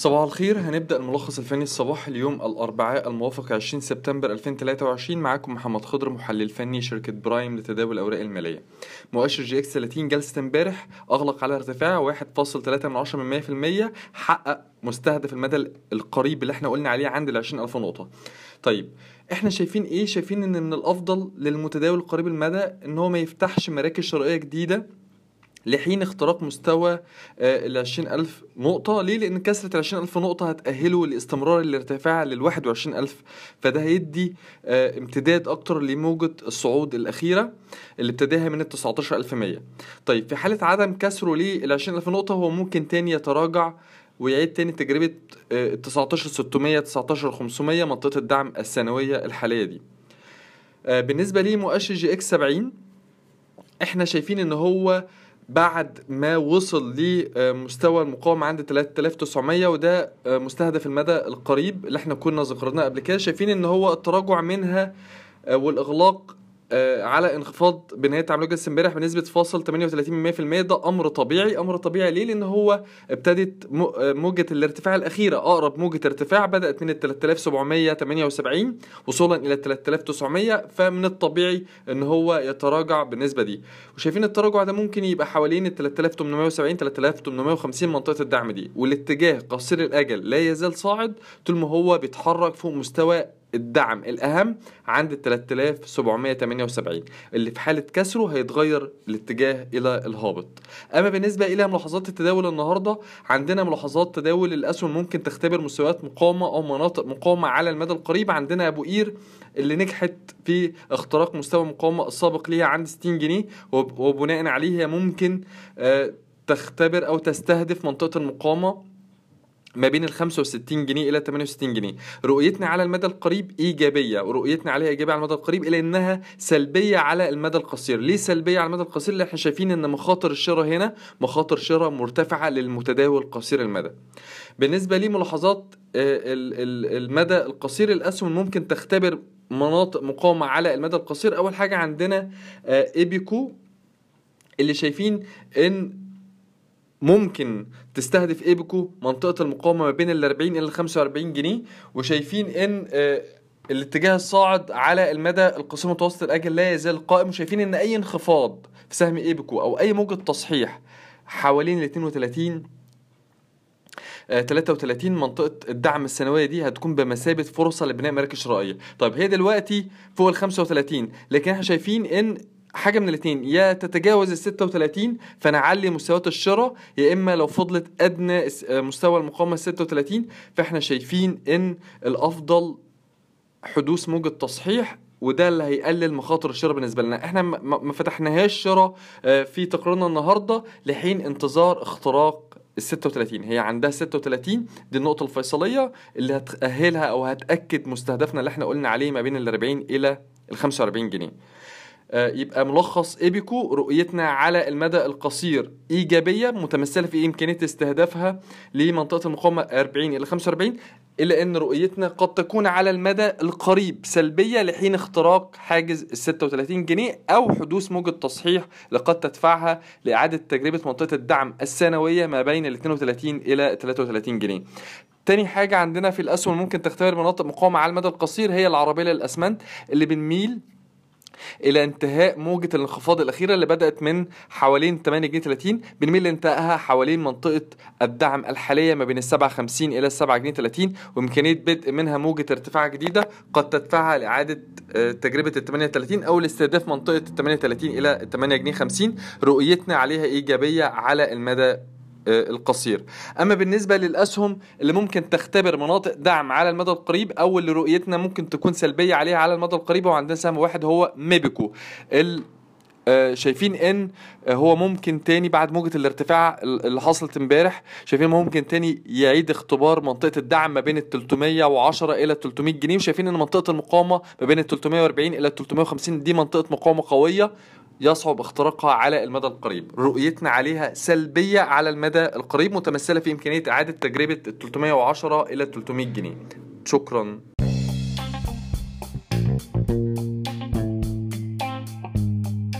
صباح الخير هنبدأ الملخص الفني الصباحي اليوم الأربعاء الموافق 20 سبتمبر 2023 معاكم محمد خضر محلل فني شركة برايم لتداول الأوراق المالية. مؤشر EGX 30 جلسة امبارح أغلق على ارتفاع 1.3% حقق مستهدف المدى القريب اللي إحنا قلنا عليه عند ال 20000 نقطة. طيب إحنا شايفين إيه؟ شايفين إن من الأفضل للمتداول القريب المدى إن هو ما يفتحش مراكز شرائية جديدة لحين اختراق مستوى ال 20000 نقطة. ليه؟ لأن كسرة ال 20000 نقطة هتأهله لاستمرار الارتفاع لل 21000 فده هيدي آه، امتداد أكتر لموجة الصعود الأخيرة اللي ابتداها من ال 19100 طيب في حالة عدم كسره لل 20000 نقطة هو ممكن تاني يتراجع ويعيد تاني تجربة آه، 19600 19500 منطقة الدعم السنوية الحالية دي. آه، بالنسبة لمؤشر EGX 70 إحنا شايفين إن هو بعد ما وصل لمستوى المقاومة عند 3900 وده مستهدف المدى القريب اللي إحنا كنا ذكرناه قبل كده. شايفين إن هو التراجع منها والإغلاق آه، على انخفاض بنهاية تعاملات جلسة امبارح بنسبة فاصل 38% ده أمر طبيعي. أمر طبيعي ليه؟ لأن هو ابتدت آه، موجة الارتفاع الأخيرة. أقرب موجة ارتفاع بدأت من ال 3778 وصولا إلى 3900 فمن الطبيعي إن هو يتراجع بالنسبة دي. وشايفين التراجع ده ممكن يبقى حوالين ال 3870 3850 منطقة الدعم دي. والاتجاه قصير الأجل لا يزال صاعد طول ما هو بيتحرك فوق مستوى الدعم الأهم عند ال 3778 اللي في حالة كسره هيتغير الاتجاه إلى الهابط. أما بالنسبة إلى ملاحظات التداول النهاردة عندنا ملاحظات تداول الأسهم ممكن تختبر مستويات مقاومة أو مناطق مقاومة على المدى القريب. عندنا أبو قير اللي نجحت في اختراق مستوى المقاومة السابق ليها عند 60 جنيه وب- وبناء عليه ممكن آه، تختبر أو تستهدف منطقة المقاومة ما بين ال 65 جنيه إلى 68 جنيه. رؤيتنا على المدى القريب إيجابية ورؤيتنا عليها إيجابية على المدى القريب الا إنها سلبية على المدى القصير. ليه سلبية على المدى القصير؟ اللي إحنا شايفين إن مخاطر الشراء هنا مخاطر شراء مرتفعة للمتداول قصير المدى. بالنسبة لي ملاحظات آه، ال- ال- المدى القصير الأسهم ممكن تختبر مناطق مقاومة على المدى القصير. أول حاجة عندنا آه، إيبيكو اللي شايفين إن ممكن تستهدف ايبكو منطقة المقاومة ما بين ال 40 إلى ال 45 جنيه وشايفين إن آه، الاتجاه الصاعد على المدى القصير متوسط الأجل لا يزال قائم وشايفين إن أي انخفاض في سهم ايبكو أو أي موجة تصحيح حوالين ال 32 آه، 33 منطقة الدعم السنوية دي هتكون بمثابة فرصة لبناء مراكز شرائية طيب هي دلوقتي فوق ال 35 لكن إحنا شايفين إن حاجة من الاتنين. يا تتجاوز ال 36 فنعلي مستويات الشراء يا إما لو فضلت أدنى مستوى المقاومة ال 36 فإحنا شايفين إن الأفضل حدوث موجة تصحيح وده اللي هيقلل مخاطر الشراء بالنسبة لنا. إحنا ما- فتحناهاش شراء آه، في تقريرنا النهارده لحين انتظار اختراق ال 36 هي عندها 36 دي النقطة الفيصلية اللي هتأهلها أو هتأكد مستهدفنا اللي إحنا قلنا عليه ما بين ال 40 إلى ال 45 جنيه. يبقى ملخص إيبيكو رؤيتنا على المدى القصير. إيجابية متمثلة في إمكانية استهدافها لمنطقة المقاومة 40 إلى 45 إلا أن رؤيتنا قد تكون على المدى القريب سلبية لحين اختراق حاجز ال 36 جنيه أو حدوث موجة تصحيح لقد تدفعها لإعادة تجربة منطقة الدعم السنوية ما بين ال 32 إلى 33 جنيه. تاني حاجة عندنا في الأسهم ممكن تختبر مناطق مقاومة على المدى القصير هي العربية للأسمنت اللي بنميل إلى انتهاء موجة الانخفاض الأخيرة اللي بدأت من حوالين 8 جنيه 30 بنميل لانتهائها حوالين منطقة الدعم الحالية ما بين ال 57 إلى ال 7 جنيه 30 وإمكانية بدء منها موجة ارتفاع جديدة قد تدفعها لإعادة آه، تجربة ال 38 أو لاستهداف منطقة ال 38 إلى ال 8 جنيه 50 رؤيتنا عليها إيجابية على المدى القصير. أما بالنسبة للأسهم اللي ممكن تختبر مناطق دعم على المدى القريب أو اللي رؤيتنا ممكن تكون سلبية عليها على المدى القريب وعندنا سهم واحد هو ميبيكو. آه، شايفين إن آه، هو ممكن تاني بعد موجة الارتفاع ال- اللي حصلت امبارح شايفين ممكن تاني يعيد اختبار منطقة الدعم ما بين ال 310 إلى 300 جنيه وشايفين إن منطقة المقاومة ما بين ال 340 إلى 350 دي منطقة مقاومة قوية. يصعب اختراقها على المدى القريب. رؤيتنا عليها سلبية على المدى القريب متمثلة في إمكانية إعادة تجربة ال 310 إلى 300 جنيه. شكرا.